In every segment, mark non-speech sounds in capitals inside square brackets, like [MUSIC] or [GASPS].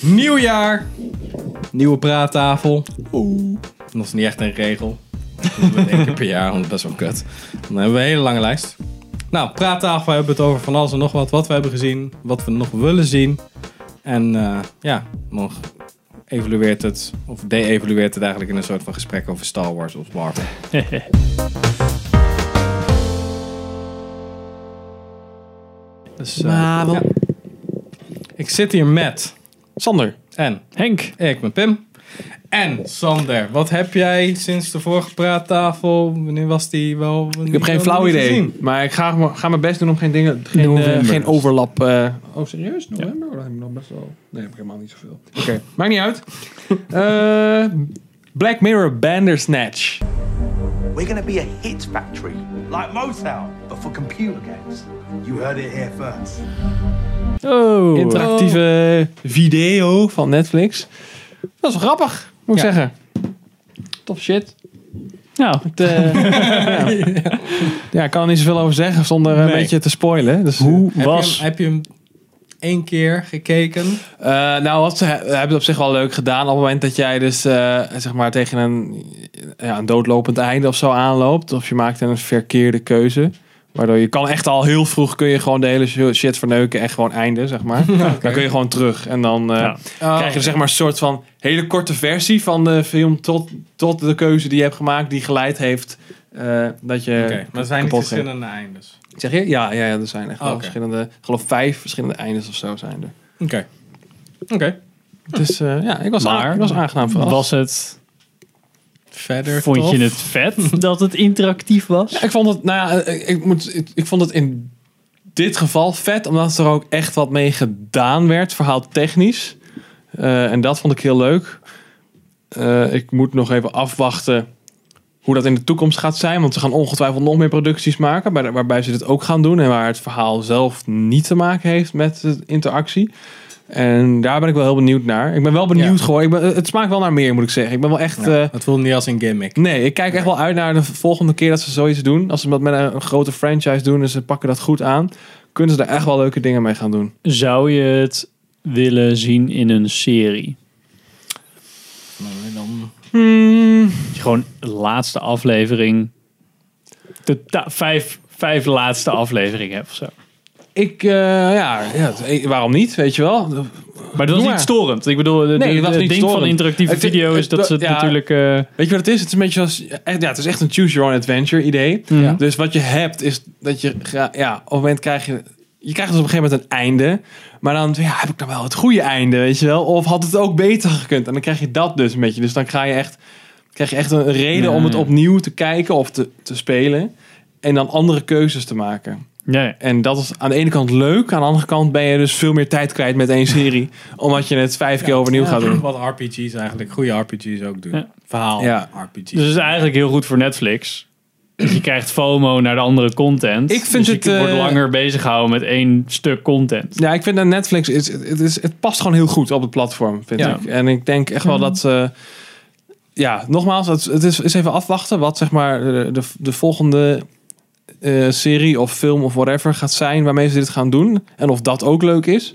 Nieuw jaar. Nieuwe praattafel. Oeh. Dat is niet echt een regel. Dat doen we één keer per jaar, want dat is best wel kut. Dan hebben we een hele lange lijst. Nou, praattafel, we hebben het over van alles en nog wat. Wat we hebben gezien, wat we nog willen zien. En eh, ja, nog evalueert het, of de-evalueert het eigenlijk in een soort van gesprek over Star Wars of Marvel. [LAUGHS] Dus, Marvel. ja. Ik zit hier met Sander. en Henk. ik ben Pim. En Sander, wat heb jij sinds de vorige praattafel? Wanneer was die wel? Ik heb geen flauw idee. Maar ik ga, ga mijn best doen om geen dingen, geen, eh, geen overlap. eh, oh, serieus? November? Oh, dat heb ik nog best wel. Nee, heb ik helemaal niet zoveel. Oké, maakt niet uit. [LAUGHS] Eh, Black Mirror Bandersnatch. We're gonna be a hit factory, like Motown, but for computer games. You heard it here first. Oh. Interactieve video van Netflix. Dat is wel grappig, moet ik Ja. zeggen. Tof shit. Nou, Het, eh, [LAUGHS] ja. ja, ik kan er niet zoveel over zeggen zonder een Nee. beetje te spoilen. Dus, hoe Heb was... je, hem, heb je hem één keer gekeken? Eh, nou, wat ze he- hebben het op zich wel leuk gedaan. Op het moment dat jij dus eh, zeg maar tegen een, ja, een doodlopend einde of zo aanloopt. Of je maakt een verkeerde keuze. Waardoor je kan echt al heel vroeg kun je gewoon de hele shit verneuken en gewoon einde, zeg maar. [LAUGHS] Dan kun je gewoon terug. En dan eh, Ja. krijg je zeg maar een soort van hele korte versie van de film tot, tot de keuze die je hebt gemaakt. Die geleid heeft eh, dat je Oké, maar er zijn niet verschillende eindes. Zeg je? Ja, ja, ja er zijn echt wel Oh, verschillende, ik geloof vijf verschillende eindes of zo zijn er. Oké. Oké. Dus eh, ja, ik was, Maar- aan, ik was aangenaam verrast. Was het... Verder Vond tof? je het vet [LAUGHS] dat het interactief was? Ja, ik vond het, nou ja, ik, ik moet, ik, ik vond het in dit geval vet, omdat er ook echt wat mee gedaan werd, verhaal technisch. Eh, en dat vond ik heel leuk. Eh, ik moet nog even afwachten hoe dat in de toekomst gaat zijn, want ze gaan ongetwijfeld nog meer producties maken, waarbij ze dit ook gaan doen en waar het verhaal zelf niet te maken heeft met de interactie. En daar ben ik wel heel benieuwd naar. Ik ben wel benieuwd Ja. gewoon. Ik ben, het smaakt wel naar meer, moet ik zeggen. Ik ben wel echt. Ja, eh, het voelde niet als een gimmick. Nee, ik kijk echt wel uit naar de volgende keer dat ze zoiets doen. Als ze dat met een, een grote franchise doen en ze pakken dat goed aan, kunnen ze er echt wel leuke dingen mee gaan doen. Zou je het willen zien in een serie? Nou, dan... Je gewoon de laatste aflevering... De vijf, vijf laatste afleveringen of zo. Ik, eh, ja, ja, eh, waarom niet, weet je wel? Maar dat was niet storend. Ik bedoel, de, Nee, het ding van interactieve Het- video is dat ze het ja. natuurlijk... eh, Weet je wat het is? Het is een beetje zoals, echt, ja, het is echt een choose your own adventure idee. Ja. Dus wat je hebt is dat je, ja, op een moment krijg je, je krijgt dus op een gegeven moment een einde. Maar dan, ja, heb ik dan wel het goede einde, weet je wel? Of had het ook beter gekund? En dan krijg je dat dus een beetje. Dus dan ga je echt, krijg je echt een reden om het opnieuw te kijken of te, te spelen. En dan andere keuzes te maken. Ja, ja. En dat is aan de ene kant leuk. Aan de andere kant ben je dus veel meer tijd kwijt met één serie. [LAUGHS] omdat je het vijf keer overnieuw Ja, gaat doen. Wat RPG's eigenlijk, goede RPG's ook doen. Ja. Verhaal Ja. RPG's. Dus het is eigenlijk heel goed voor Netflix. Dus je krijgt FOMO naar de andere content. Ik vind dus het, je wordt eh, langer bezig gehouden met één stuk content. Ja, ik vind dat Netflix is, het, is, het past gewoon heel goed op het platform, vind Ja. ik. En ik denk echt wel dat ze, ja, nogmaals, het, het is, is even afwachten wat zeg maar de, de, de volgende eh, serie of film of whatever gaat zijn waarmee ze dit gaan doen en of dat ook leuk is.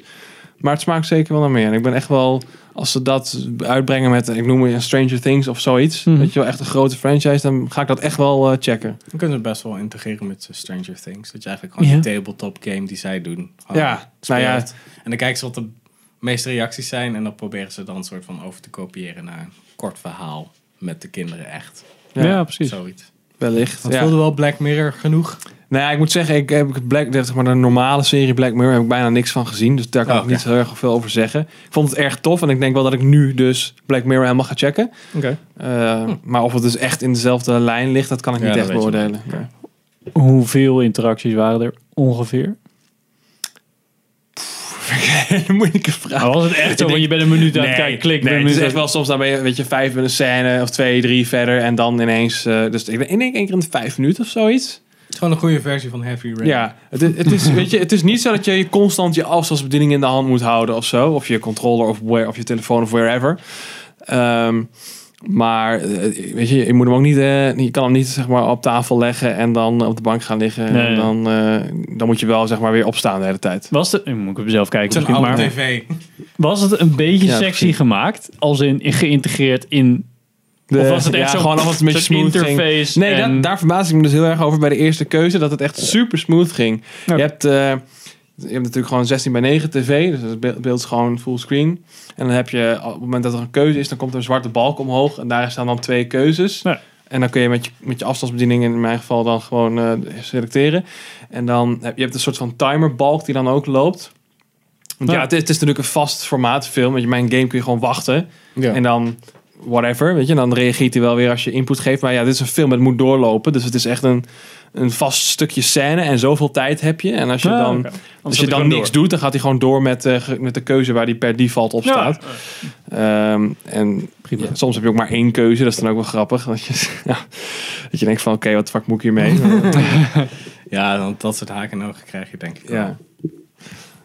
Maar het smaakt zeker wel naar meer. En ik ben echt wel, als ze dat uitbrengen met, ik noem het Stranger Things of zoiets, Mhm. weet je wel, echt een grote franchise, dan ga ik dat echt wel eh, checken. Dan kunnen ze best wel integreren met Stranger Things. Dat je eigenlijk gewoon Ja. die tabletop game die zij doen. Ja, nou ja. En dan kijken ze wat de meeste reacties zijn. En dan proberen ze dan een soort van over te kopiëren naar een kort verhaal. Met de kinderen echt. Ja, precies. Zoiets. Wellicht. Dat ja. voelde wel Black Mirror genoeg. Nou ja, ik moet zeggen, ik heb Black, zeg maar de normale serie Black Mirror heb ik bijna niks van gezien. Dus daar kan Oh, ik niet zo erg veel over zeggen. Ik vond het erg tof en ik denk wel dat ik nu dus Black Mirror helemaal ga checken. Oké. Uh, Maar of het dus echt in dezelfde lijn ligt, dat kan ik Ja, niet echt beoordelen. Hoeveel interacties waren er ongeveer? [LAUGHS] Een moeilijke vraag. Maar was het echt zo, want je bent een minuut aan het kijken, klik. nee, het is echt wel soms dan ben je, weet je, vijf in een scène of twee, drie verder en dan ineens, eh, dus ik denk één keer in de vijf minuten of zoiets. Het is gewoon een goede versie van Heavy Rain. Ja, het is, het, is, [LAUGHS] weet je, het is niet zo dat je je constant je afstandsbediening in de hand moet houden of zo. Of je controller of, where, of je telefoon of wherever. Ehm, Maar eh, weet je, je moet hem ook niet, eh, je kan hem niet zeg maar op tafel leggen en dan op de bank gaan liggen. Nee. En dan, eh, dan moet je wel zeg maar weer opstaan de hele tijd. Was het, nu moet ik op mezelf kijken misschien, oude maar tv. was het een beetje Ja, sexy precies. gemaakt? Als in, in geïntegraerd in... De- of was het echt ja, zo, gewoon het een beetje zo'n smooth ging. interface? Nee, en- dat, daar verbaas ik me dus heel erg over bij de eerste keuze. Dat het echt super smooth ging. Ja. Je, hebt, eh, je hebt natuurlijk gewoon 16 bij 9 tv. Dus het beeld is gewoon fullscreen. En dan heb je, op het moment dat er een keuze is, dan komt er een zwarte balk omhoog. En daar staan dan twee keuzes. Ja. En dan kun je met je, met je afstandsbediening in mijn geval dan gewoon eh, selecteren. En dan heb je hebt een soort van timerbalk die dan ook loopt. Want ja, Ja. het, is, het is natuurlijk een vast formaat film. Met je mijn game kun je gewoon wachten. Ja. En dan whatever, weet je. Dan reageert hij wel weer als je input geeft. Maar ja, dit is een film, het moet doorlopen. Dus het is echt een, een vast stukje scène. En zoveel tijd heb je. En als je Ah, dan, als je dan niks door. doet, dan gaat hij gewoon door met, eh, ge- met de keuze waar die per default op Ja, staat. Ehm, en ja, soms heb je ook maar één keuze. Dat is dan ook wel grappig. Dat je, [LAUGHS] ja, dat je denkt van, oké, wat fuck moet ik hiermee? [LAUGHS] Ja, dan, dat soort haken en ogen krijg je denk ik wel.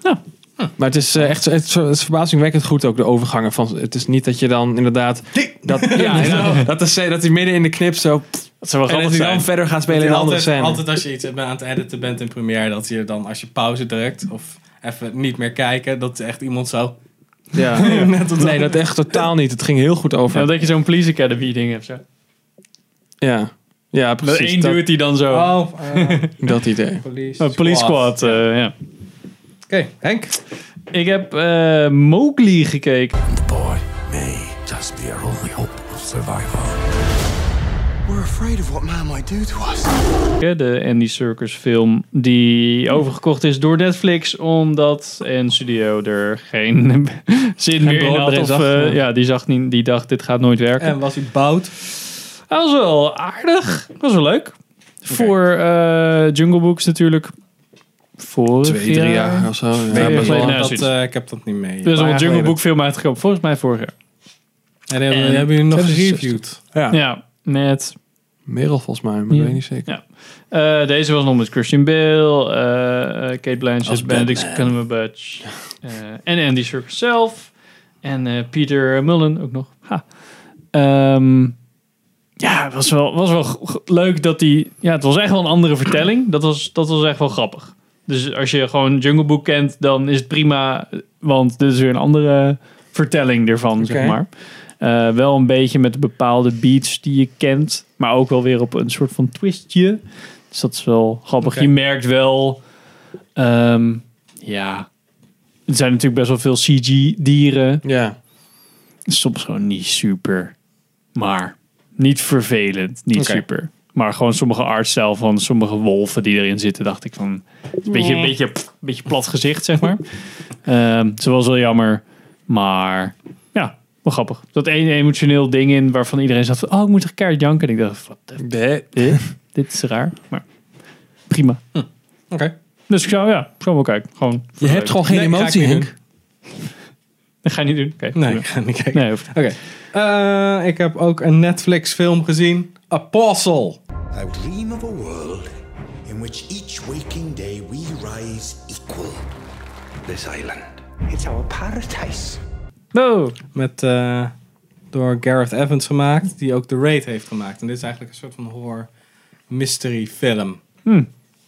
ja. Ja. Maar het is eh, echt het is, het is verbazingwekkend goed ook de overgangen van. Het is niet dat je dan inderdaad dat [LAUGHS] ja [LAUGHS] dat is dat hij midden in de knip zo Dat zou wel en dat grappig hij dan verder gaat spelen in een andere scène. altijd als je iets aan het editen bent in Premiere, dat je dan als je pauze drukt of even niet meer kijken, dat echt iemand zo. Ja. [LAUGHS] nee, dat echt totaal niet. Het ging heel goed Ja, over. dat je zo'n Police Academy ding hebt. Zo. Ja, ja Dat precies. één Dat, dude die dan zo... Oh, dat idee. police, Oh, police squad, eh, ja. Oké, Henk. Ik heb eh Mowgli gekeken. The boy may just be our only hope of survival. We're afraid of what man might do to us. De Andy Serkis film die overgekocht is door Netflix. Omdat een studio er geen [LAUGHS] zin meer in had. Of, zag, eh, ja. die, zag niet, die dacht dit gaat nooit werken. En was hij bout? Dat was wel aardig. Dat was wel leuk. Voor eh, Jungle Books natuurlijk. Vorig Twee, drie jaar of zo. Ja, Weet best je, wel. geleden. dat, eh, ik heb dat niet mee. Er is een Jungle. Book film uitgekomen. Volgens mij vorig jaar. En die hebben, En- die hebben jullie nog 66. gereviewd. Ja. Ja, met... Merel volgens mij, maar ik weet niet zeker. Ja. Eh, deze was nog met Christian Bale, eh, Kate Blanchett, Benedict. Cumberbatch eh, en Andy Serkis zelf. En eh, Peter Mullen ook nog. Ha. Ehm, ja, het was wel, was wel leuk dat die... Ja, het was echt wel een andere vertelling. Dat was, dat was echt wel grappig. Dus als je gewoon Jungle Book kent, dan is het prima. Want dit is weer een andere vertelling ervan, zeg maar. Eh, wel een beetje met bepaalde beats die je kent. Maar ook wel weer op een soort van twistje. Dus dat is wel grappig. Je merkt wel... ehm, ja... Er zijn natuurlijk best wel veel CG-dieren. Ja. Soms gewoon niet super. Maar niet vervelend. Niet super. Maar gewoon sommige artstijl van sommige wolven die erin zitten, dacht ik van... het Een beetje, een beetje, een beetje plat gezicht, zeg maar. Ehm ze was wel jammer. Maar ja, wel grappig. Dat één emotioneel ding in waarvan iedereen zat van... Oh, ik moet toch keihard janken. En ik dacht, wat de eh, dit is raar. Maar prima. Oké. Dus ik zou, ja, ik zou wel kijken. Gewoon je hebt gewoon geen Nee, emotie, Henk. [LAUGHS] Dat ga je niet doen. Nee, ik ga niet kijken. Nee. Oké. Eh, ik heb ook een Netflix film gezien. Apostle. I dream of a world in which each waking day we rise equal. This island. It's our paradise. Wow. Met, eh, door Gareth Evans gemaakt. Die ook The Raid heeft gemaakt. En dit is eigenlijk een soort van horror mystery film.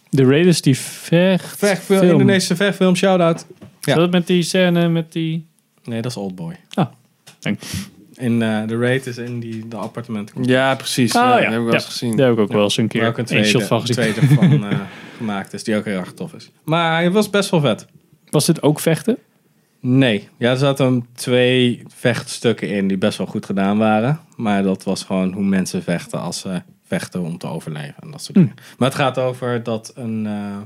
De Raiders die vecht. Vechtfilm, film. Indonesische vechtfilm, shout-out. Ja. Is dat met die scène met die... Nee, dat is Oldboy. Ah, denk. In eh Raid is in die de appartementen. Ja, precies. Oh, ja, ja. Dat heb ik wel Ja. eens gezien. Daar heb ik ook wel eens een keer ook een tweede, shot van gezien. tweede van eh, [LAUGHS] gemaakt is. Die ook heel erg tof is. Maar hij was best wel vet. Was dit ook vechten? Nee. Ja, er zaten twee vechtstukken in die best wel goed gedaan waren. Maar dat was gewoon hoe mensen vechten als ze vechten om te overleven. En dat soort dingen. Maar het gaat over dat een eh,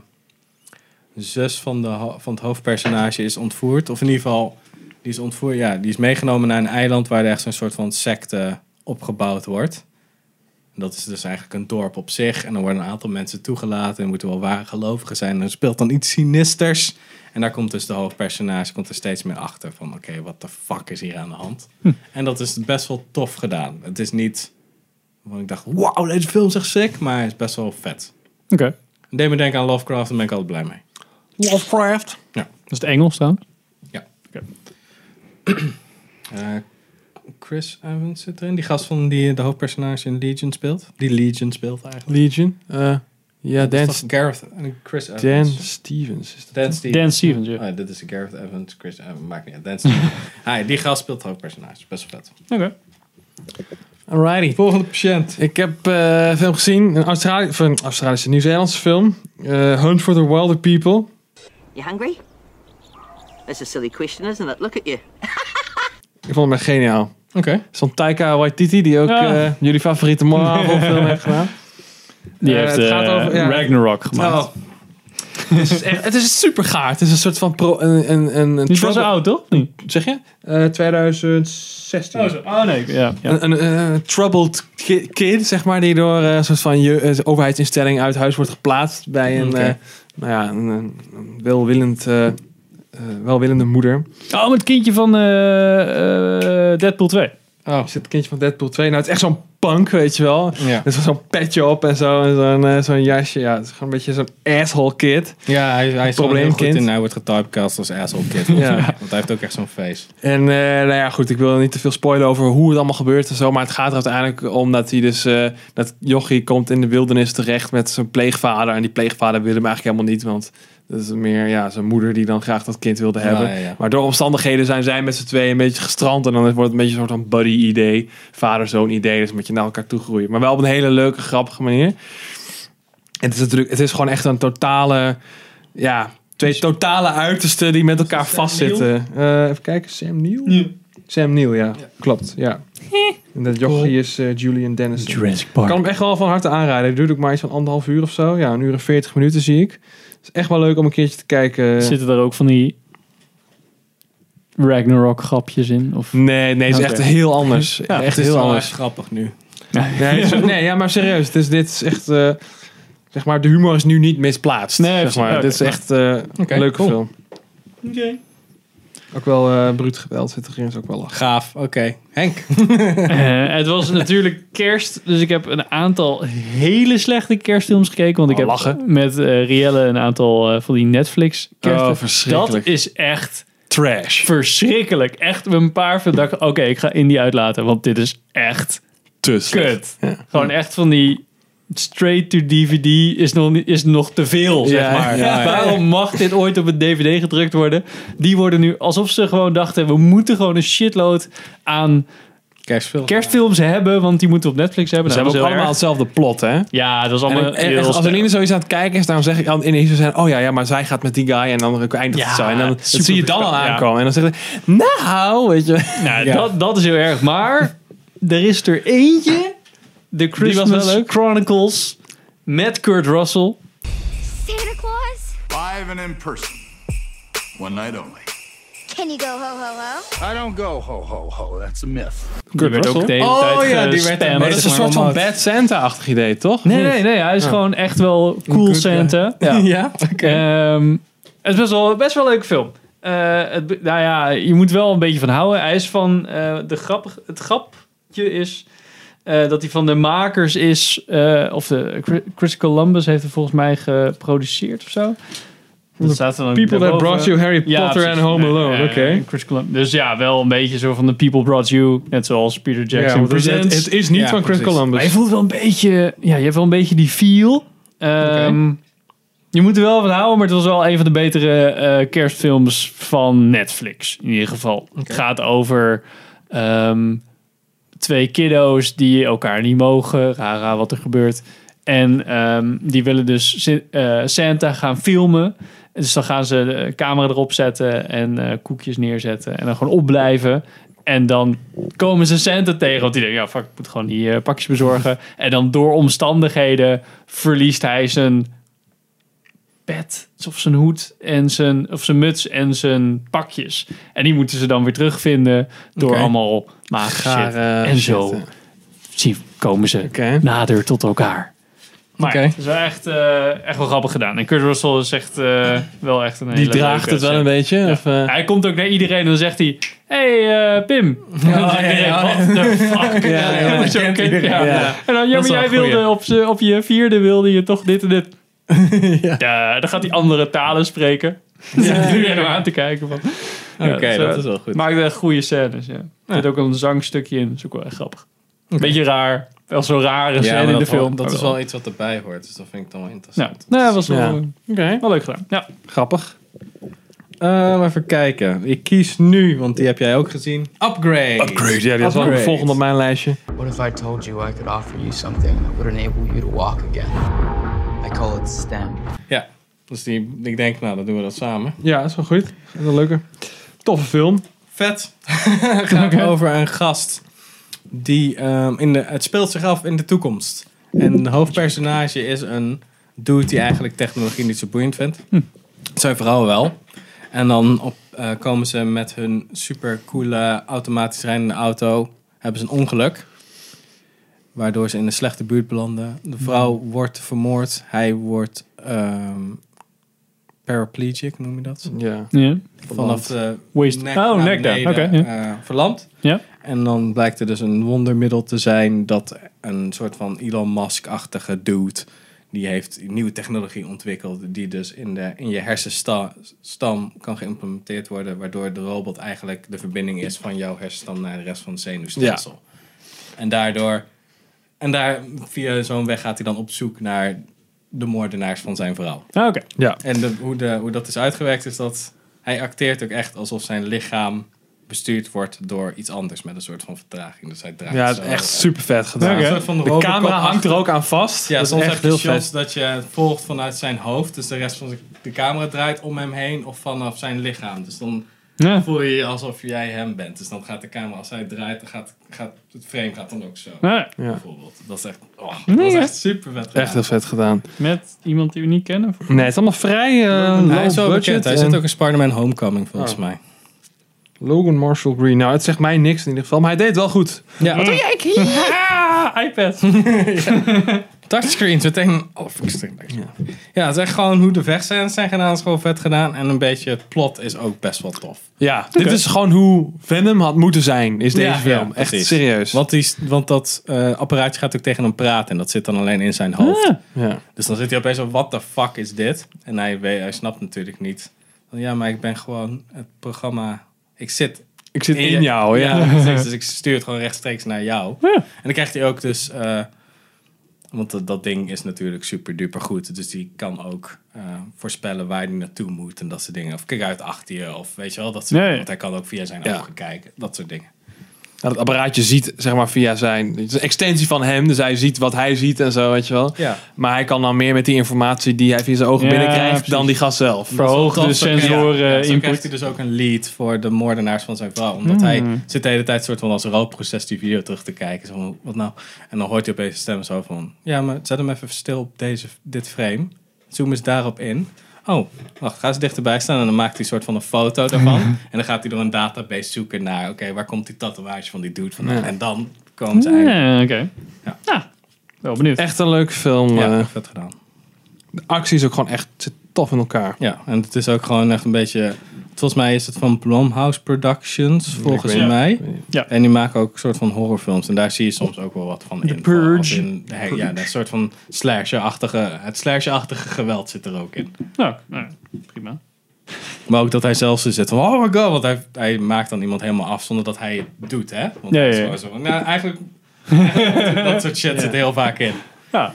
zus van, de, van het hoofdpersonage is ontvoerd. Of in ieder geval, die is ontvoerd. Ja, die is meegenomen naar een eiland waar er echt zo'n soort van secte opgebouwd wordt. En dat is dus eigenlijk een dorp op zich. En dan worden een aantal mensen toegelaten. En moeten wel ware gelovigen zijn. En er speelt dan iets sinisters. En daar komt dus de hoofdpersonage komt er steeds meer achter. Van oké, wat de fuck is hier aan de hand? En dat is best wel tof gedaan. Het is niet... Want ik dacht, wauw, deze film is echt sick. Maar het is best wel vet. Oké. Het deed me denken aan Lovecraft. Daar ben ik altijd blij mee. Lovecraft. Dat is het Engels trouwens. Eh, Chris Evans zit erin. Die gast van die de hoofdpersonage in Legion speelt. Die Legion speelt eigenlijk. Legion. Eh, ja, Dat Dan, Gareth en Chris Evans. Dan Stevens. Is dat Dan Stevens. Dan Stevens, ja. Oh, dit is Gareth Evans, Chris Evans, maakt niet uit. Dan Stevens. [LAUGHS] Hi, die gast speelt het hoofdpersonage. Best wel vet. Oké. Alrighty. Volgende patiënt. Ik heb eh, een film gezien, een, Australi of een Australische Nieuw-Zeelandse film. Eh, Hunt for the Wilder People. You hungry? That's a silly question, isn't it? Look at you. Ik vond hem echt geniaal. Oké. Zo'n Taika Waititi, die ook Ja. eh, jullie favoriete Marvel film heeft gedaan. Die Eh, heeft het gaat eh, over- ja. Ragnarok gemaakt. Oh. het, is echt, het is super gaar. Het is een soort van pro, een, een, een, Die was oud, toch? Nee. Zeg je? Eh 2016. Oh, zo. oh nee. Ja, ja. Een, een, eh, troubled ki- kid, zeg maar, die door eh, een soort van je, eh, overheidsinstelling uit huis wordt geplaatst bij een, eh, nou ja, een, een, welwillend, eh, eh, welwillende moeder. Oh, met het kindje van eh, eh, Deadpool 2. Oh, Is het kindje van Deadpool 2? Nou, het is echt zo'n punk, weet je wel. ja. Er is zo'n petje op en zo, en zo'n eh, zo'n jasje. Ja, het is gewoon een beetje zo'n asshole kid. Ja, hij, hij is Probleemkind. in. Hij wordt getypecast als asshole kid. [LAUGHS] Ja. Want hij heeft ook echt zo'n face. En eh, nou ja, goed, ik wil niet te veel spoilen over hoe het allemaal gebeurt en zo. Maar het gaat er uiteindelijk om dat hij dus, eh, dat Jochie komt in de wildernis terecht met zijn pleegvader. En die pleegvader wil hem eigenlijk helemaal niet, want dat is meer ja, zijn moeder die dan graag dat kind wilde hebben. Ja, ja, ja. Maar door omstandigheden zijn zij met z'n tweeën een beetje gestrand. En dan wordt het een beetje een soort van buddy-idee. Vader-zoon idee, dus met je naar elkaar toe groeien. Maar wel op een hele leuke, grappige manier. En het is natuurlijk, het is gewoon echt een totale, ja, twee totale uitersten die met elkaar vastzitten. Eh, even kijken, Sam Neill? Sam Neill, ja. Klopt, ja. [LAUGHS] En dat jochie is eh, Julian Dennison. Jurassic Ik Park. kan hem echt wel van harte aanraden. Het duurt ook maar iets van anderhalf uur of zo. Ja, een uur en veertig minuten zie ik. Het is echt wel leuk om een keertje te kijken. Zitten er ook van die Ragnarok grapjes in? Of... Nee, nee, het is Oké. echt heel anders. Ja, echt Het is heel anders. echt grappig nu. [LAUGHS] Nee, is- nee, ja, maar serieus. Het is, dit is echt... eh, zeg maar, de humor is nu niet misplaatst. Nee, zeg maar. Oké. Dit is echt eh, Oké, een leuke cool. film. Ook wel eh bruut geweld zit erin, is ook wel lachen. Gaaf, oké. Henk. Eh, het was natuurlijk kerst, dus ik heb een aantal hele slechte kerstfilms gekeken. Want ik Oh, heb lachen. met eh Rielle een aantal van die Netflix kerstfilms. Oh, verschrikkelijk. Dat is echt Trash. verschrikkelijk. Echt een paar van oké, ik ga Indie uitlaten, want dit is echt Te slecht. kut. Ja. Gewoon echt van die straight to DVD is nog, is nog te veel, zeg Ja, maar. ja, ja. Waarom mag dit ooit op een DVD gedrukt worden? Die worden nu, alsof ze gewoon dachten, we moeten gewoon een shitload aan Kerstfilm. kerstfilms hebben, want die moeten we op Netflix hebben. Ze Nou, hebben ook allemaal hetzelfde plot, hè? Ja, dat is allemaal en- heel en als. Eline zoiets aan het kijken is, daarom zeg ik aan ineens zo zijn, oh ja, ja, maar zij gaat met die guy en dan eindigt Ja, het zo. En dan dat zie je dan al aankomen. En dan zegt hij, nou, weet je. Nou, Ja. dat, dat is heel erg. Maar er is er eentje. The was wel Christmas leuk. Chronicles met Kurt Russell. Santa Claus? Live and in person. One night only. Can you go ho ho ho? I don't go ho ho ho. That's a myth. Die werd ook de hele Oh, tijd ja, die werd Maar dat is een soort van Bad Santa-achtig idee, toch? Nee, nee, nee. Hij is gewoon echt wel cool Good, Santa. [LAUGHS] Ja. Ja, oké. Ehm, het is best wel, best wel een leuke film. Eh, het, be- nou ja, je moet wel een beetje van houden. Hij is van eh, de grappig. Het grapje is eh, dat hij van de makers is. eh, of de Chris- Columbus heeft er volgens mij geproduceerd of zo. Dat staat er dan People that brought you Harry Ja, Potter and precies. Home Alone, oké. Chris Columbus. Dus ja, wel een beetje zo van de People Brought You. Net zoals Peter Jackson het, Presents. het is niet Ja, van Chris precies. Columbus. Maar je voelt wel een beetje, ja, je hebt wel een beetje die feel. Ehm, Je moet er wel van houden, maar het was wel een van de betere eh, kerstfilms van Netflix. In ieder geval. Het gaat over ehm, twee kiddo's die elkaar niet mogen. Rara wat er gebeurt. En ehm, die willen dus eh, Santa gaan filmen. Dus dan gaan ze de camera erop zetten en eh, koekjes neerzetten. En dan gewoon opblijven. En dan komen ze Santa tegen. Want die denken, ja fuck, ik moet gewoon die eh, pakjes bezorgen. En dan door omstandigheden verliest hij zijn pet. Of zijn hoed en zijn, of zijn muts en zijn pakjes. En die moeten ze dan weer terugvinden. Door allemaal magische. Gare En zo shit, zien, komen ze nader tot elkaar. Maar het is wel echt, eh, echt wel grappig gedaan. En Kurt Russell is echt eh, wel echt een hele Die draagt leuke het wel een beetje. Ja. Of, eh, Hij komt ook naar iedereen en dan zegt hij... Hey Pim. En dan iedereen, ja. What the fuck? Ja, ja, [LAUGHS] En ja. Dan, jij wilde op, op je vierde wilde je toch dit en dit. [LAUGHS] ja. dan gaat hij andere talen spreken. [LAUGHS] Ja. [LAUGHS] Iedereen hem aan te kijken van... Oké, dat is wel goed. Maakt echt goede scènes, ja. Er zit ook een zangstukje in. Dat is ook wel echt grappig. Beetje raar. Wel zo'n rare Ja, scène in de film. dat is wel iets wat erbij hoort. Dus dat vind ik dan wel Ja, interessant. nee, dat was wel, Ja. Oké, wel leuk gedaan. Ja. grappig. Eh, even kijken. Ik kies nu, want die heb jij ook gezien. Upgrade. Upgrade, ja, die was wel Upgrade. volgende op mijn lijstje. What if I told you I could offer you something that would enable you to walk again? I call it STEM. Ja, dus die, ik denk, nou, dan doen we dat samen. Ja, is wel goed. Dat is wel leuker. Toffe film. Vet. [LAUGHS] [LAUGHS] gaat over een gast die ehm, in de, het speelt zich af in de toekomst. En de hoofdpersonage is een dude die eigenlijk technologie niet zo boeiend vindt. Zijn vrouw wel. En dan op, eh, komen ze met hun super coole automatisch rijdende auto. Hebben ze een ongeluk. Waardoor ze in een slechte buurt belanden. De vrouw wordt vermoord. Hij wordt ehm paraplegic, noem je dat? Ja. ja. Vanaf de Waist. nek oh, nek daar. beneden, Oké. ja. eh, verlamd. Ja. En dan blijkt er dus een wondermiddel te zijn dat een soort van Elon Musk-achtige dude, die heeft nieuwe technologie ontwikkeld, die dus in, de, in je hersenstam kan geïmplementeerd worden, waardoor de robot eigenlijk de verbinding is van jouw hersenstam naar de rest van het zenuwstelsel. En daardoor, en daar via zo'n weg gaat hij dan op zoek naar de moordenaars van zijn vrouw. Ah, Oké. Ja. En de, hoe, de, hoe dat is uitgewerkt is dat hij acteert ook echt alsof zijn lichaam bestuurd wordt door iets anders met een soort van vertraging. Dus hij draait Ja, het is echt super vet gedaan. Een soort van De camera hangt er ook aan vast. Ja, dat soms is heb echt je heel shots vet. dat je het volgt vanuit zijn hoofd. Dus de rest van de, de camera draait om hem heen of vanaf zijn lichaam. Dus dan Ja. voel je je alsof jij hem bent. Dus dan gaat de camera, als hij draait, dan gaat, gaat het frame gaat dan ook zo. Ja. Bijvoorbeeld. Dat is echt, oh, dat Nee, is echt super vet gedaan. Echt heel vet gedaan. Met iemand die we niet kennen? Nee, het is allemaal vrij eh hij is wel low bekend. budget. Hij en- zit ook in Spider-Man Homecoming volgens Oh. mij. Logan Marshall Green. Nou, het zegt mij niks in ieder geval. Maar hij deed het wel goed. Ja, wat doe jij? [LAUGHS] [LAUGHS] [LAUGHS] IPad. [LAUGHS] Touchscreens meteen alle fucking ja. ja, het is echt gewoon hoe de vechtscènes zijn gedaan, is gewoon vet gedaan. En een beetje het plot is ook best wel tof. Ja, dit is gewoon hoe Venom had moeten zijn, is deze Ja, film. ja, Echt precies. serieus. Want, die, want dat eh, apparaatje gaat ook tegen hem praten en dat zit dan alleen in zijn hoofd. Ah. Ja. Dus dan zit hij opeens zo, what the fuck is dit? En hij, weet, hij snapt natuurlijk niet. Van, Ja, maar ik ben gewoon het programma, ik zit Ik zit in jou, ja. [LAUGHS] precies. dus ik stuur het gewoon rechtstreeks naar jou. En dan krijgt hij ook dus... eh, want dat, dat ding is natuurlijk super duper goed. Dus die kan ook eh, voorspellen waar hij naartoe moet en dat soort dingen. Of kijk uit achter je, of weet je wel. Dat soort, ja. Want hij kan ook via zijn Ja. ogen kijken. Dat soort dingen. Het apparaatje ziet, zeg maar, via zijn... Het is een extensie van hem, dus hij ziet wat hij ziet en zo, weet je wel. Ja. Maar hij kan dan meer met die informatie die hij via zijn ogen Ja, binnenkrijgt precies. dan die gast zelf. Verhoogde Tof, zo krijgt- sensoren ja, input. krijgt hij dus ook een lead voor de moordenaars van zijn vrouw. Omdat hij zit de hele tijd soort van als rouwproces die video terug te kijken. Zo van, wat nou? En dan hoort hij opeens een stem zo van... Ja, maar zet hem even stil op deze, dit frame. Zoom eens daarop in. Oh, wacht, ga eens dichterbij staan. En dan maakt hij een soort van een foto [LAUGHS] daarvan. en dan gaat hij door een database zoeken naar... Oké, waar komt die tatoeage van die dude vandaan? Ja. En dan komen ze eigenlijk... Ja, oké. Ja. Nou, wel benieuwd. Echt een leuke film. Ja, eh. echt vet gedaan. de actie is ook gewoon echt zit tof in elkaar. Ja, en het is ook gewoon echt een beetje... Volgens mij is het van Blumhouse Productions, volgens mij. Ja. En die maken ook een soort van horrorfilms. En daar zie je soms ook wel wat van in. Purge. Als in, de- ja, dat soort van slasher-achtige... Het slasher-achtige geweld zit er ook in. Nou, nou, prima. Maar ook dat hij zelfs zo zit van... Oh my god, want hij, hij maakt dan iemand helemaal af zonder dat hij het doet, hè? Want Ja, ja, zo. Nou, eigenlijk... [LAUGHS] dat soort shit zit er heel vaak in. Ja.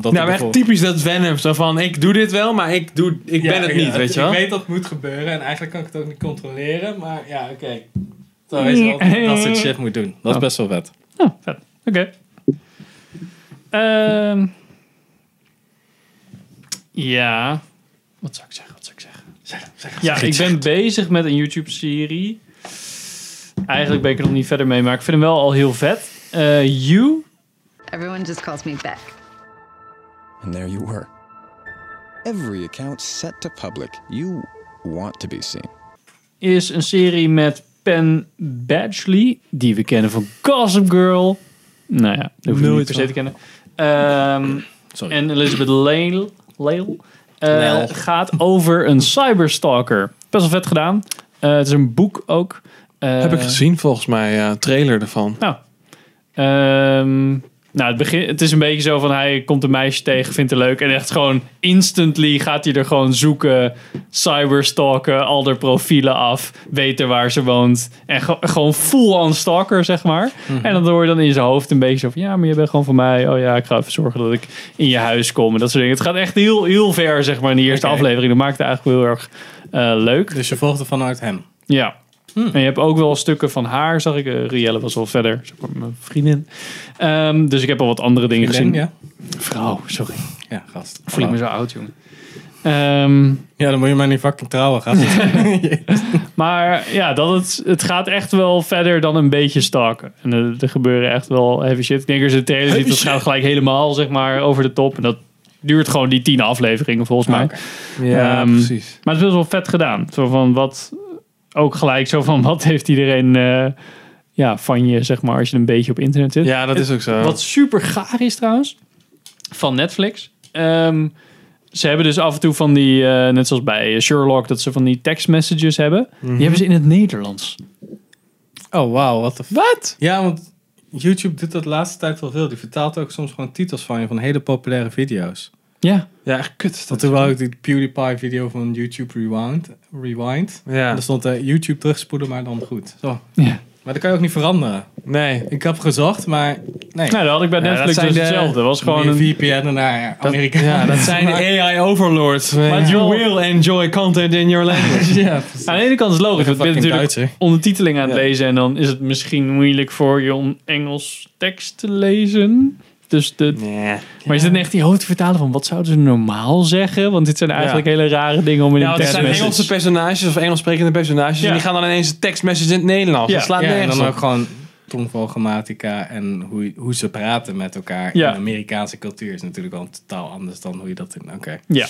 Dat, Nou, echt typisch dat Venom. Zo van, ik doe dit wel, maar ik, doe, ik Ja, ben het ja, niet, weet je wel. Ik weet dat het moet gebeuren en eigenlijk kan ik het ook niet controleren. Maar ja, oké. Zo weet je wel dat soort shit moet doen. Dat is best wel vet. Oh, vet. Oké. Ehm. ja. Wat zou ik zeggen? Wat zou ik zeggen? ja, ik ben bezig met een YouTube-serie. Eigenlijk ben ik er nog niet verder mee, maar ik vind hem wel al heel vet. Eh You Everyone just calls me Beck. And there you were. Every account set to public. You want to be seen. is een serie met Penn Badgley, die we kennen van Gossip Girl. Nou ja, dat hoef je niet Nooit per se te kennen. Ehm, Sorry. en Elizabeth Lale, Lale eh, Lale. gaat over een cyberstalker. Best wel vet gedaan. Eh, het is een boek ook. Eh, Heb ik gezien volgens mij, ja, trailer ervan. Nou, ehm, Nou, het, begin, het is een beetje zo van hij komt een meisje tegen, vindt het leuk. En echt gewoon instantly gaat hij er gewoon zoeken, cyberstalken, al haar profielen af, weten waar ze woont. En ge- gewoon full on stalker, zeg maar. En dan hoor je dan in zijn hoofd een beetje zo van, ja, maar je bent gewoon van mij. Oh ja, ik ga even zorgen dat ik in je huis kom. En dat soort dingen. Het gaat echt heel, heel ver, zeg maar, in de eerste aflevering. Dat maakt het eigenlijk heel erg eh, leuk. Dus je volgt er vanuit hem. Ja. En je hebt ook wel stukken van haar, zag ik. Eh, Rielle was wel verder, mijn vriendin. Ehm, dus ik heb al wat andere dingen Vriendin, gezien. ja? Vrouw, sorry. Ja, gast. Voel ik me zo oud, jongen. Ehm, Ja, dan moet je maar niet fucking trouwen, gast. [LAUGHS] [LAUGHS] maar ja, dat het, het gaat echt wel verder dan een beetje stalken. En er, er gebeuren echt wel heavy shit. Ik denk als je de trailer ziet, dat gaat gelijk helemaal zeg maar, over de top. En dat duurt gewoon die tien afleveringen volgens mij. Ja, Ehm, precies. Maar het is wel vet gedaan. Zo van wat, ook gelijk zo van wat heeft iedereen eh, ja, van je, zeg maar, als je een beetje op internet zit. Ja, dat is ook zo. Wat super gaar is trouwens, van Netflix. Ehm, ze hebben dus af en toe van die, eh, net zoals bij Sherlock, dat ze van die text messages hebben. Mhm. Die hebben ze in het Nederlands. Oh, wauw, wat de Wat? Ja, want YouTube doet dat de laatste tijd wel veel. Die vertaalt ook soms gewoon titels van je van hele populaire video's. Ja. Ja, echt kut. Want toen wou ik die PewDiePie video van YouTube Rewind. Rewind. Ja. En er stond er YouTube terugspoelen, maar dan goed. Zo. Ja. Maar dat kan je ook niet veranderen. Nee. Ik heb gezocht, maar nee. Nou, dat had ik bij Ja, Netflix dat dus de- hetzelfde. Dat was gewoon een... VPN naar Dat, Amerika. ja, dat zijn [LAUGHS] de AI overlords. het you will enjoy content in your language. [LAUGHS] ja. Aan de ene kant is het logisch, want je bent fucking natuurlijk Duitser. ondertiteling aan het Ja. lezen en dan is het misschien moeilijk voor je om Engels tekst te lezen. Dus de, Nee. Maar je zit echt die hoofd te vertalen van wat zouden ze normaal zeggen? Want dit zijn eigenlijk hele rare dingen om in Ja, een het zijn. Engelse personages of Engels sprekende personages. Ja. En die gaan dan ineens een tekstmessage in het Nederlands. Ja. Dat slaat Ja, en nergens dan op. ook gewoon tongval, grammatica en hoe, hoe ze praten met elkaar. Ja. In de Amerikaanse cultuur is natuurlijk wel totaal anders dan hoe je dat in... Oké. Ja,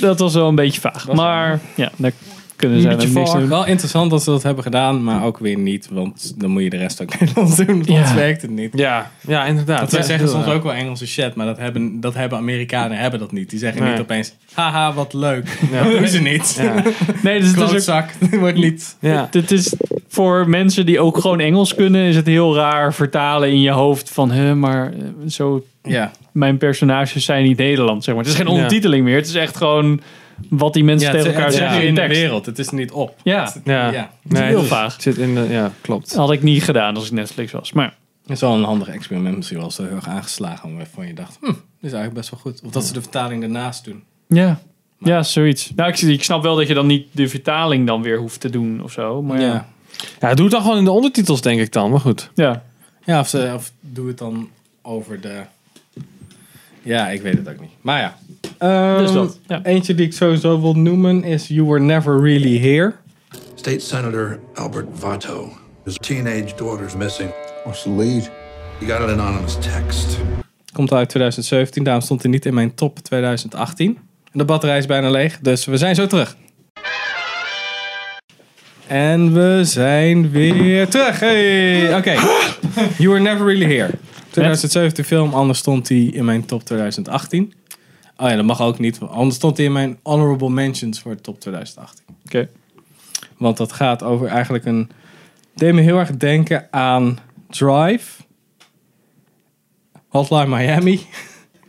dat was wel een beetje vaag. Maar ja, daar kunnen Een niks doen. Wel interessant dat ze dat hebben gedaan, maar ook weer niet. Want dan moet je de rest ook [LAUGHS] Nederlands doen, want Ja. werkt het niet. Ja, ja, inderdaad. Dat zij Ja, zeggen soms ook wel Engelse shit, maar dat hebben, dat hebben Amerikanen hebben dat niet. Die zeggen Nee. niet opeens, haha, wat leuk. [LAUGHS] Dat doen ze niet. Ja. [LAUGHS] Nee, dus het is ook, dat wordt niet. Ja. dit is voor mensen die ook gewoon Engels kunnen, is het heel raar vertalen in je hoofd van, hè, maar eh, zo, Ja, mijn personages zijn niet Nederlands, zeg maar. Het is geen Ja. ondertiteling meer. Het is echt gewoon wat die mensen ja tegen elkaar zeggen in in de tekst. wereld. Het is niet op. Ja. Het- Ja. heel dus vaag. Zit in de, ja, klopt. Had ik niet gedaan als ik Netflix was. Maar Het is wel een handig experiment. Misschien wel zo heel erg aangeslagen waarvan je dacht, hm, dit is eigenlijk best wel goed. Of dat ze de vertaling ernaast doen. ja, ja zoiets. Nou, ik, ik snap wel dat je dan niet de vertaling dan weer hoeft te doen of zo. Maar ja. Ja. Ja, doe het dan gewoon in de ondertitels, denk ik dan. Maar goed. ja. Ja, of, ze, of doe het dan over de... Ja, ik weet het ook niet. Maar ja. Ehm, Dus dat, ja. Eentje die ik sowieso wil noemen is You Were Never Really Here. State Senator Albert Vato. His teenage daughter's missing. What's the lead? He got an anonymous text. Komt uit 2017, daarom stond hij niet in mijn top 2018. En de batterij is bijna leeg, dus we zijn zo terug. En we zijn weer terug. Hey, oké. [GASPS] You Were Never Really Here. 2017 film, anders stond hij in mijn top 2018. Oh ja, dat mag ook niet, anders stond hij in mijn honorable mentions voor top 2018. Oké. Want dat gaat over eigenlijk een... deed me heel erg denken aan Drive. Hotline Miami.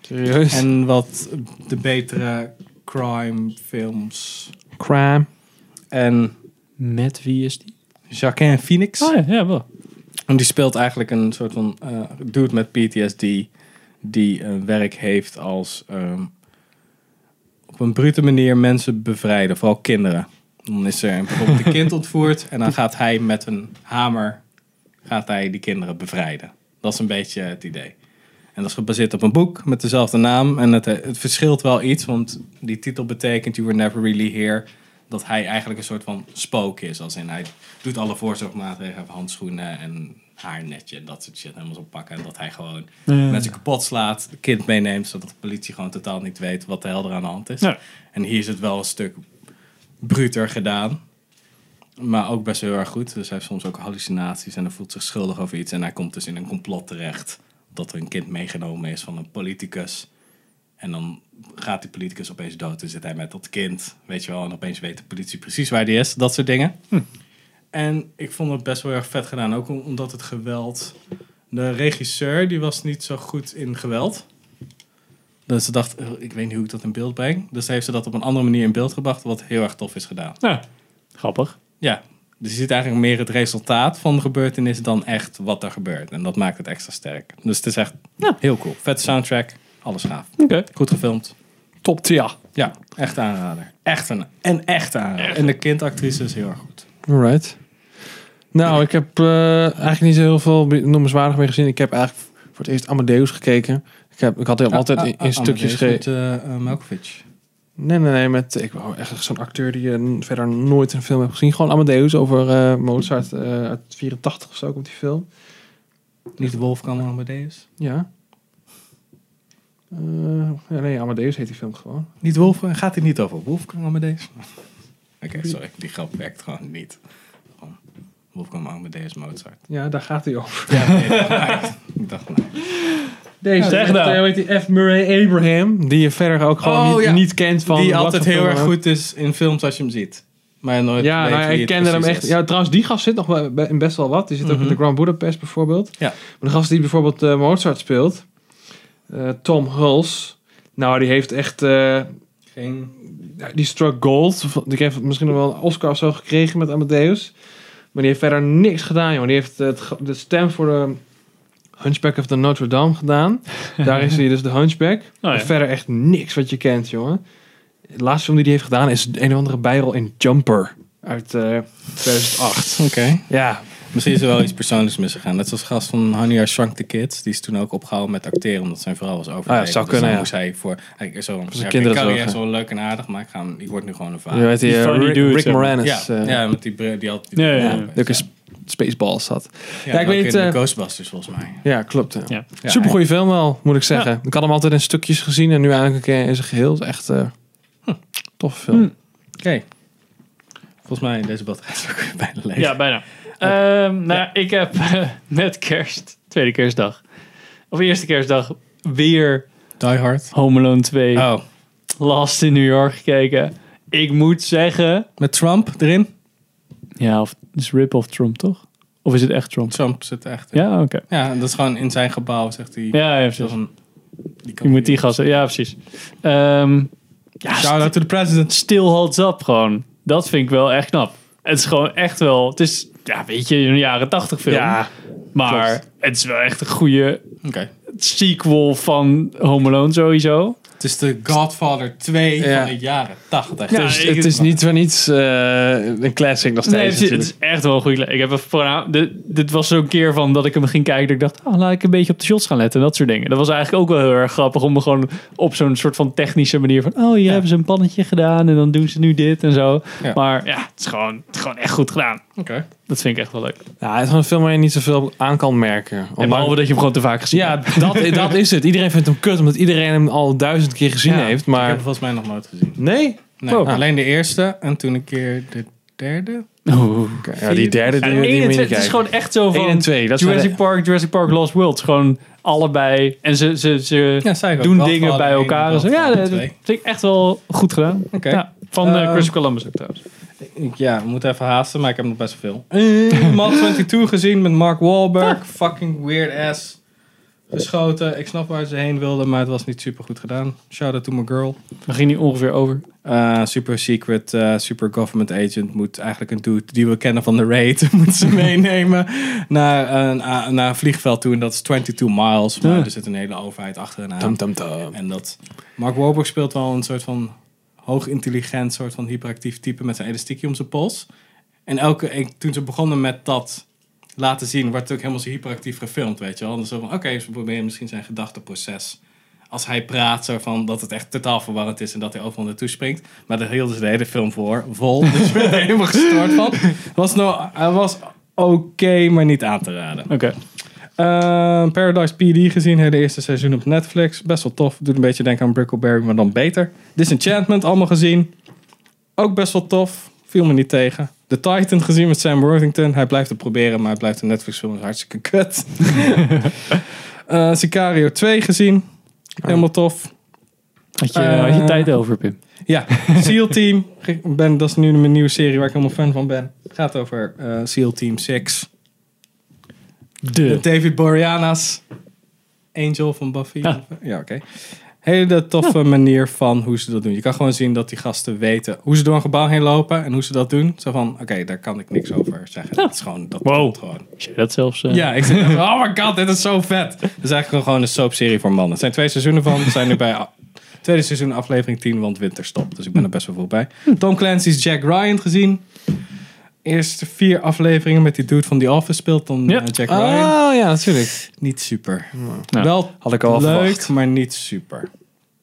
Serieus. En wat de betere crime films. Crime. En Met wie is die? Jacquin Phoenix. Oh ja, ja wel. En die speelt eigenlijk een soort van eh dude met PTSD. Die een werk heeft als ehm, op een brute manier mensen bevrijden. Vooral kinderen. Dan is er bijvoorbeeld een kind ontvoerd. En dan gaat hij met een hamer gaat hij die kinderen bevrijden. Dat is een beetje het idee. En dat is gebaseerd op een boek met dezelfde naam. En het, het verschilt wel iets, want die titel betekent You Were Never Really Here. Dat hij eigenlijk een soort van spook is. Als in hij doet alle voorzorgmaatregelen, handschoenen en haarnetje en dat soort shit helemaal zo pakken. En dat hij gewoon Ja. mensen kapot slaat, het kind meeneemt, zodat de politie gewoon totaal niet weet wat de hel er aan de hand is. Ja. En hier is het wel een stuk bruter gedaan. Maar ook best heel erg goed. Dus hij heeft soms ook hallucinaties en hij voelt zich schuldig over iets. En hij komt dus in een complot terecht. Dat er een kind meegenomen is van een politicus. En dan gaat die politicus opeens dood. Dan zit hij met dat kind, weet je wel. En opeens weet de politie precies waar die is. Dat soort dingen. En ik vond het best wel erg vet gedaan. Ook om- omdat het geweld De regisseur die was niet zo goed in geweld. Dus ze dacht, "Oh, ik weet niet hoe ik dat in beeld breng. Dus heeft ze dat op een andere manier in beeld gebracht, wat heel erg tof is gedaan. Ja, grappig. Ja, dus je ziet eigenlijk meer het resultaat van de gebeurtenis dan echt wat er gebeurt. En dat maakt het extra sterk. Dus het is echt heel cool. Vette soundtrack, alles gaaf. Oké. Goed gefilmd. Top tier. Ja, echt aanrader. Echt een, en echt aanrader. En de kindactrice is heel erg goed. Alright. Nou, ik heb eh, eigenlijk niet zo heel veel noemenswaardig meer gezien. Ik heb eigenlijk voor het eerst Amadeus gekeken. Ik, heb, ik had hem altijd in, in stukjes Amadeus ge... met, Malkovich. Nee, nee, nee. Met, ik wou echt zo'n acteur die je verder nooit in een film hebt gezien. Gewoon Amadeus over eh, Mozart eh, uit 84 of zo komt die film. Niet Wolfgang Amadeus? Ja. Eh, ja, nee, Amadeus heet die film gewoon. Niet Wolfgang? Gaat hij niet over Wolfgang Amadeus? [LAUGHS] Oké, sorry. Die grap werkt gewoon niet. Wolfgang Amadeus Mozart. Ja, daar gaat hij over. Ja, nee, [LAUGHS] dat- ik dacht, nee. Deze, Zeg nou. Weet die F. Murray Abraham, die je verder ook gewoon Oh, niet, ja. niet kent van... Die altijd heel erg goed is in films als je hem ziet. Maar nooit Ja, weet nou, wie ik het kende hem echt. is. Ja, trouwens, die gast zit nog in best wel wat. Die zit ook Mhm. in de Grand Budapest bijvoorbeeld. Ja. Maar de gast die bijvoorbeeld eh, Mozart speelt, eh, Tom Hulse, nou, die heeft echt. eh, Geen... ja, die struck gold. Die heeft misschien nog wel een Oscar of zo gekregen met Amadeus. Maar die heeft verder niks gedaan, joh. Die heeft het, de stem voor de Hunchback of the Notre Dame gedaan. [LAUGHS] Daar is hij dus de Hunchback. ja. Maar verder echt niks wat je kent, jongen. De laatste film die hij heeft gedaan is een of andere bijrol in Jumper uit eh 2008. Oké. Ja, Misschien is er wel iets persoonlijks misgegaan. Net zoals gast van Honey I Shrunk the Kids. Die is toen ook opgehouden met acteren omdat zijn vrouw was overleden. Ah, ja, zou Dus kunnen, ja. moest hij voor... Eigenlijk zo, zijn ja, kinderen ik kan zorgen. zo leuk en aardig, maar ik, ga, ik word nu gewoon een vader. je weet die, Die eh, Rick, dude, Rick. Moranis. ja, eh, ja, met die bril, die altijd... Ja, ja, ja. die Spaceballs had. Ja, Ja, ik weet eh, Ghostbusters volgens mij. Ja, klopt. Ja. Ja. Ja, Super goede film wel, moet ik zeggen. Ik had hem altijd in stukjes gezien en nu eigenlijk een keer in zijn geheel. Het is echt eh toffe film. Hm. Oké. Volgens mij deze batterij is ook weer bijna leeg. Ja, bijna. Ehm, nou, ik heb [LAUGHS] eh, met kerst, tweede kerstdag, of eerste kerstdag, weer Die Hard. Home Alone 2 Oh, Last in New York gekeken. Ik moet zeggen, met Trump erin. ja, of het is rip-off Trump, toch? Of is het echt Trump? Trump zit echt in. Ja, oké. Ja, dat is gewoon in zijn gebouw, zegt hij. Ja, ja, precies. Een- die Je moet die gasten, ja, precies. Ehm ja, Shout out to the president. still holds up gewoon. Dat vind ik wel echt knap. Het is gewoon echt wel, het is, ja, weet je, een jaren tachtig film. Ja, maar klopt. het is wel echt een goede Oké. sequel van Home Alone sowieso. Het is de Godfather 2 Ja. van de jaren 80. Ja, Dus het is niet voor niets eh, een classic nog steeds. Nee, het is echt wel een goede. Ik heb er vooral, dit, dit was zo'n keer van dat ik hem ging kijken. Dat ik dacht, oh, laat ik een beetje op de shots gaan letten. en Dat soort dingen. Dat was eigenlijk ook wel heel erg grappig om me gewoon op zo'n soort van technische manier van, oh, hier hebben ze een pannetje gedaan en dan doen ze nu dit en zo. Ja. Maar ja, het is gewoon, het is gewoon echt goed gedaan. Oké. Dat vind ik echt wel leuk. Ja, het is gewoon een film waar je niet zoveel aan kan merken. En Omdat- behalve dat je hem gewoon te vaak gezien ja, hebt. dat, dat is het. Iedereen vindt hem kut, omdat iedereen hem al duizend keer gezien Ja, heeft. Ik heb Maar hem volgens mij nog nooit gezien. nee? Nee, Oh. alleen de eerste en toen een keer de derde. Ja, die derde die, Ja, die één en moet je twee, niet het is gewoon echt zo van en twee, dat zijn Jurassic de- Park, Jurassic Park Lost World. Gewoon allebei. En ze, ze, ze Ja, doen dingen bij en elkaar. en zo. Ja, dat vind ik echt wel goed gedaan. Oké. Ja, van eh, Eh, Christopher Columbus ook trouwens. Ik- Ja, we moeten even haasten, maar ik heb nog best veel. Uh, Mod 22 gezien met Mark Wahlberg. Fucking weird ass. Geschoten. Ik snap waar ze heen wilden, maar het was niet super goed gedaan. Shout out to my girl. Daar ging hij ongeveer over. Uh, super secret, uh, super government agent moet eigenlijk een dude die we kennen van de raid, [LAUGHS] moet ze [LAUGHS] meenemen naar een, uh, naar een vliegveld toe. En dat is 22 miles, maar Ja. er zit een hele overheid tum, tum. En dat Mark Wahlberg speelt wel een soort van hoog intelligent, soort van hyperactief type met zijn elastiekje om zijn pols. En elke, toen ze begonnen met dat laten zien, werd het ook helemaal zo hyperactief gefilmd, weet je wel. Dus zo van, oké, ze proberen misschien zijn gedachteproces. Als hij praat, zo van dat het echt totaal verwarrend is en dat hij overal naartoe springt. Maar daar hielden ze de hele film voor, vol. [LAUGHS] Dus ik er helemaal gestoord van. Was nou, hij was oké, maar niet aan te raden. Oké. Uh, Paradise PD gezien, hele eerste seizoen op Netflix. Best wel tof. Doet een beetje denken aan Brickleberry, maar dan beter. Disenchantment allemaal gezien. Ook best wel tof. Viel me niet tegen. The Titan gezien met Sam Worthington. Hij blijft het proberen, maar hij blijft een Netflix film. is hartstikke kut. [LAUGHS] Eh, Sicario 2 gezien. Helemaal tof. Had je, had je Eh, tijd over, Pim? Ja, SEAL Team. Ben, dat is nu mijn nieuwe serie waar ik helemaal fan van ben. Het gaat over eh, SEAL Team 6. De. David Boreanaz. Angel van Buffy. Ja. Ja, oké. Hele toffe manier van hoe ze dat doen. Je kan gewoon zien dat die gasten weten hoe ze door een gebouw heen lopen en hoe ze dat doen. Zo van, oké, daar kan ik niks over zeggen. Dat is gewoon, dat Wow. komt gewoon. Dat zelfs? eh? Ja, ik zeg oh my god, dit is zo vet. Het is eigenlijk gewoon een soapserie voor mannen. Er zijn twee seizoenen van. We zijn nu bij tweede seizoen aflevering 10, want winterstop. Dus ik ben er best wel veel bij. Tom Clancy's Jack Ryan gezien. Eerste vier afleveringen met die dude van The Office speelt dan Ja. eh, Jack Ryan. Oh ja, natuurlijk. Niet super. Nou, wel had ik al leuk, verwacht. maar niet super.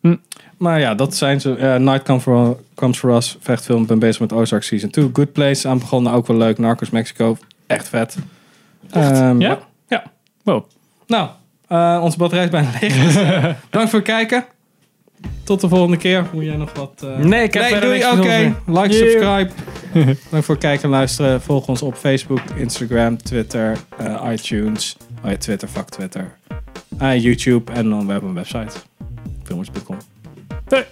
Hm. Maar ja, dat zijn ze. Eh, Night Come for, Comes For Us, vechtfilm. Ben bezig met Ozark Season 2. Good Place aan begonnen, ook wel leuk. Narcos Mexico, echt vet. Ehm, Ja? Ja. Wow. Nou, eh, onze batterij is bijna leeg. [LAUGHS] Bedankt voor het kijken. Tot de volgende keer. Moet jij nog wat... eh, Nee, ik heb nee, doei. Oké, like, subscribe. [LAUGHS] Bedankt voor het kijken en luisteren. Volg ons op Facebook, Instagram, Twitter, eh, iTunes. Oh ja, Twitter, fuck Twitter. Ah, YouTube en dan we hebben een website. Filmers.com. Hey.